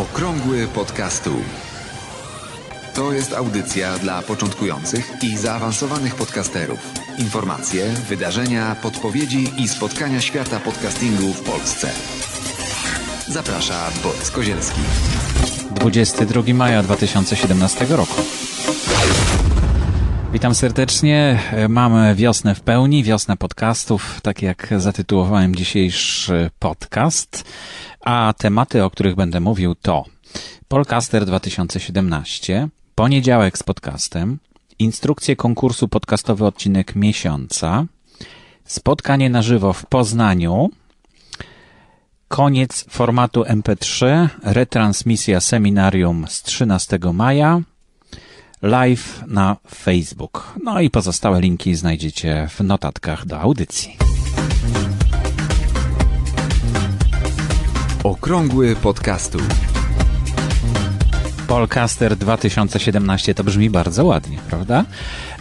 Okrągły podcastu. To jest audycja dla początkujących i zaawansowanych podcasterów. Informacje, wydarzenia, podpowiedzi i spotkania świata podcastingu w Polsce. Zaprasza Borys Kozielski. 22 maja 2017 roku. Witam serdecznie. Mamy wiosnę w pełni, wiosnę podcastów, tak jak zatytułowałem dzisiejszy podcast. A tematy, o których będę mówił to Polcaster 2017, poniedziałek z podcastem, instrukcje konkursu podcastowy odcinek miesiąca, spotkanie na żywo w Poznaniu, koniec formatu MP3, retransmisja seminarium z 13 maja, live na Facebook. No i pozostałe linki znajdziecie w notatkach do audycji. Okrągły podcastu. Polcaster 2017 to brzmi bardzo ładnie, prawda?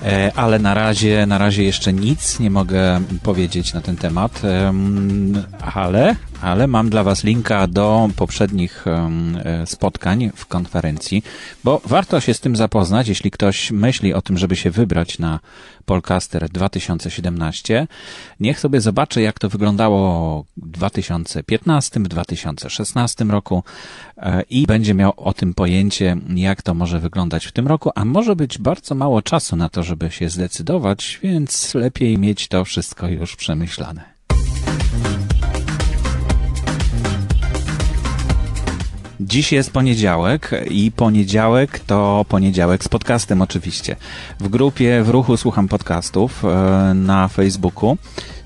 E, ale na razie, na razie jeszcze nic nie mogę powiedzieć na ten temat, ale, ale mam dla Was linka do poprzednich e, spotkań w konferencji, bo warto się z tym zapoznać, jeśli ktoś myśli o tym, żeby się wybrać na Polcaster 2017. Niech sobie zobaczy, jak to wyglądało w 2015, w 2016 roku e, i będzie miał o tym pojęcie, jak to może wyglądać w tym roku, a może być bardzo mało czasu na to, żeby się zdecydować, więc lepiej mieć to wszystko już przemyślane. Dziś jest poniedziałek i poniedziałek to poniedziałek z podcastem oczywiście. W grupie w ruchu słucham podcastów e, na Facebooku.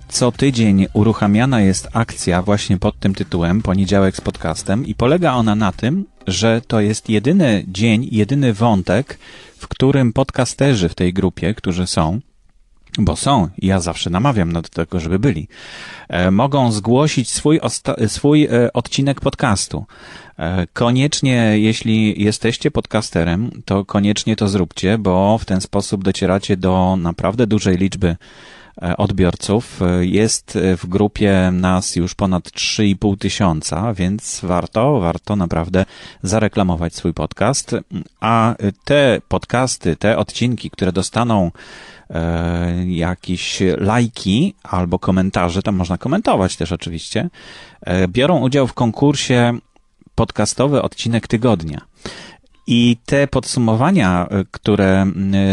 Co tydzień uruchamiana jest akcja właśnie pod tym tytułem Poniedziałek z podcastem i polega ona na tym, że to jest jedyny dzień, jedyny wątek, w którym podcasterzy w tej grupie, którzy są, bo są, ja zawsze namawiam do tego, żeby byli, e, mogą zgłosić swój, swój e, odcinek podcastu. E, koniecznie, jeśli jesteście podcasterem, to koniecznie to zróbcie, bo w ten sposób docieracie do naprawdę dużej liczby odbiorców. Jest w grupie nas już ponad 3,5 tysiąca, więc warto, warto naprawdę zareklamować swój podcast. A te podcasty, te odcinki, które dostaną e, jakieś lajki albo komentarze, tam można komentować też oczywiście, e, biorą udział w konkursie podcastowy odcinek tygodnia. I te podsumowania, e, które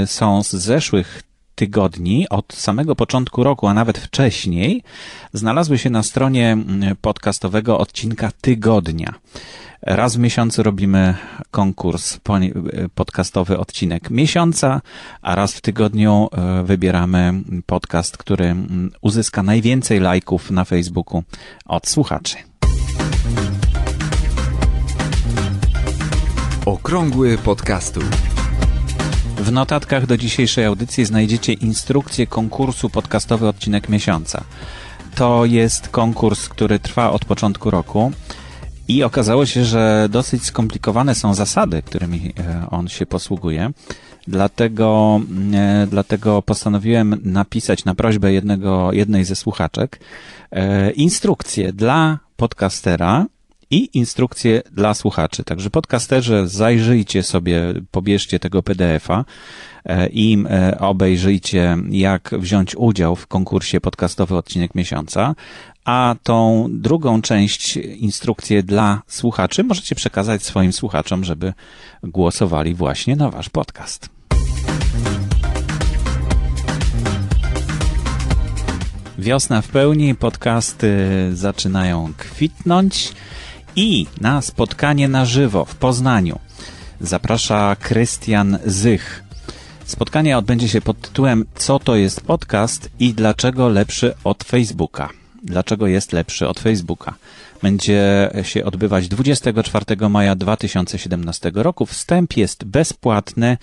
są z zeszłych tygodni, od samego początku roku, a nawet wcześniej, znalazły się na stronie podcastowego odcinka tygodnia. Raz w miesiącu robimy konkurs podcastowy odcinek miesiąca, a raz w tygodniu e, wybieramy podcast, który uzyska najwięcej lajków na Facebooku od słuchaczy. Okrągły podcastu. W notatkach do dzisiejszej audycji znajdziecie instrukcję konkursu podcastowy odcinek miesiąca. To jest konkurs, który trwa od początku roku. I okazało się, że dosyć skomplikowane są zasady, którymi e, on się posługuje. Dlatego, e, dlatego postanowiłem napisać na prośbę jednego, jednej ze słuchaczek e, instrukcję dla podcastera i instrukcje dla słuchaczy. Także podcasterze zajrzyjcie sobie, pobierzcie tego PDF-a i obejrzyjcie, jak wziąć udział w konkursie podcastowy odcinek miesiąca a tą drugą część instrukcję dla słuchaczy możecie przekazać swoim słuchaczom, żeby głosowali właśnie na wasz podcast. Wiosna w pełni, podcasty zaczynają kwitnąć i na spotkanie na żywo w Poznaniu zaprasza Krystian Zych. Spotkanie odbędzie się pod tytułem Co to jest podcast i dlaczego lepszy od Facebooka? Dlaczego jest lepszy od Facebooka. Będzie się odbywać 24 maja 2017 roku. Wstęp jest bezpłatny.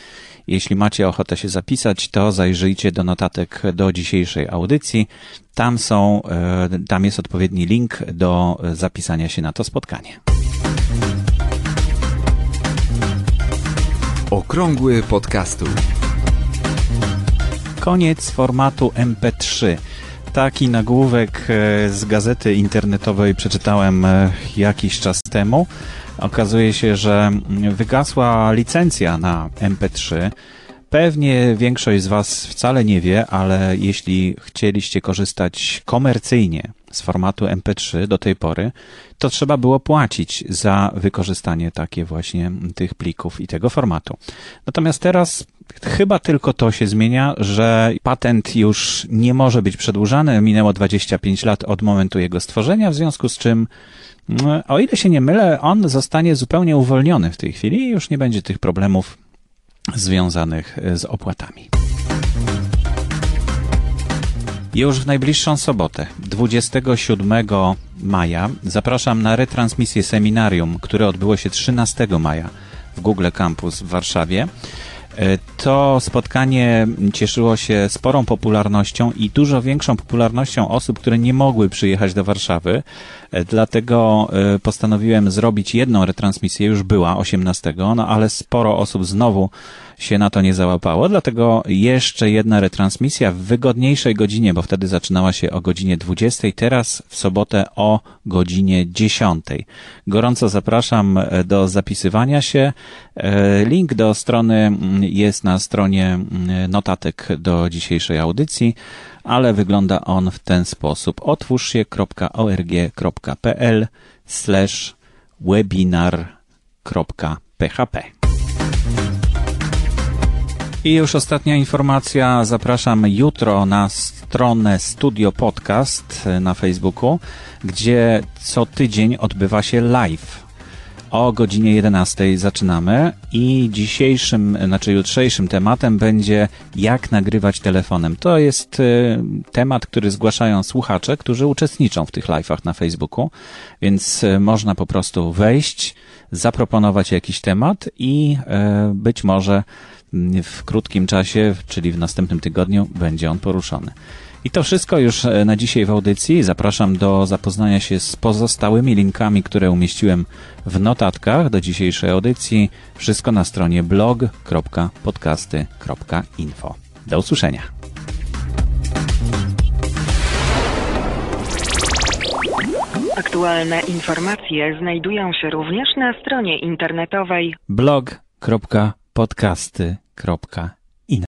Jeśli macie ochotę się zapisać, to zajrzyjcie do notatek do dzisiejszej audycji. Tam są, e, tam jest odpowiedni link do zapisania się na to spotkanie. Okrągły podcastu. Koniec formatu MP3 Taki nagłówek e, z gazety internetowej przeczytałem e, jakiś czas temu. Okazuje się, że wygasła licencja na MP3. Pewnie większość z Was wcale nie wie, ale jeśli chcieliście korzystać komercyjnie z formatu MP3 do tej pory, to trzeba było płacić za wykorzystanie takie właśnie tych plików i tego formatu. Natomiast teraz chyba tylko to się zmienia, że patent już nie może być przedłużany. Minęło 25 lat od momentu jego stworzenia, w związku z czym no, o ile się nie mylę, on zostanie zupełnie uwolniony w tej chwili i już nie będzie tych problemów związanych z opłatami. Już w najbliższą sobotę, 27 maja, zapraszam na retransmisję seminarium, które odbyło się 13 maja w Google Campus w Warszawie. To spotkanie cieszyło się sporą popularnością i dużo większą popularnością osób, które nie mogły przyjechać do Warszawy. Dlatego e, postanowiłem zrobić jedną retransmisję, już była 18, no ale sporo osób znowu się na to nie załapało, dlatego jeszcze jedna retransmisja w wygodniejszej godzinie, bo wtedy zaczynała się o godzinie 20, teraz w sobotę o godzinie 10. Gorąco zapraszam e, do zapisywania się. E, link do strony mm, jest na stronie mm, notatek do dzisiejszej audycji, ale wygląda on w ten sposób. Otwórz się.org.pl slash webinar.php i już ostatnia informacja. Zapraszam jutro na stronę Studio Podcast na Facebooku, gdzie co tydzień odbywa się live. O godzinie 11 zaczynamy i dzisiejszym, znaczy jutrzejszym tematem będzie jak nagrywać telefonem. To jest y, temat, który zgłaszają słuchacze, którzy uczestniczą w tych live'ach na Facebooku, więc y, można po prostu wejść, zaproponować jakiś temat i być może w krótkim czasie, czyli w następnym tygodniu, będzie on poruszony. I to wszystko już e, na dzisiaj w audycji. Zapraszam do zapoznania się z pozostałymi linkami, które umieściłem w notatkach do dzisiejszej audycji. Wszystko na stronie blog.podcasty.info. Do usłyszenia. Aktualne informacje znajdują się również na stronie internetowej blog.podcasty.info podcasty.info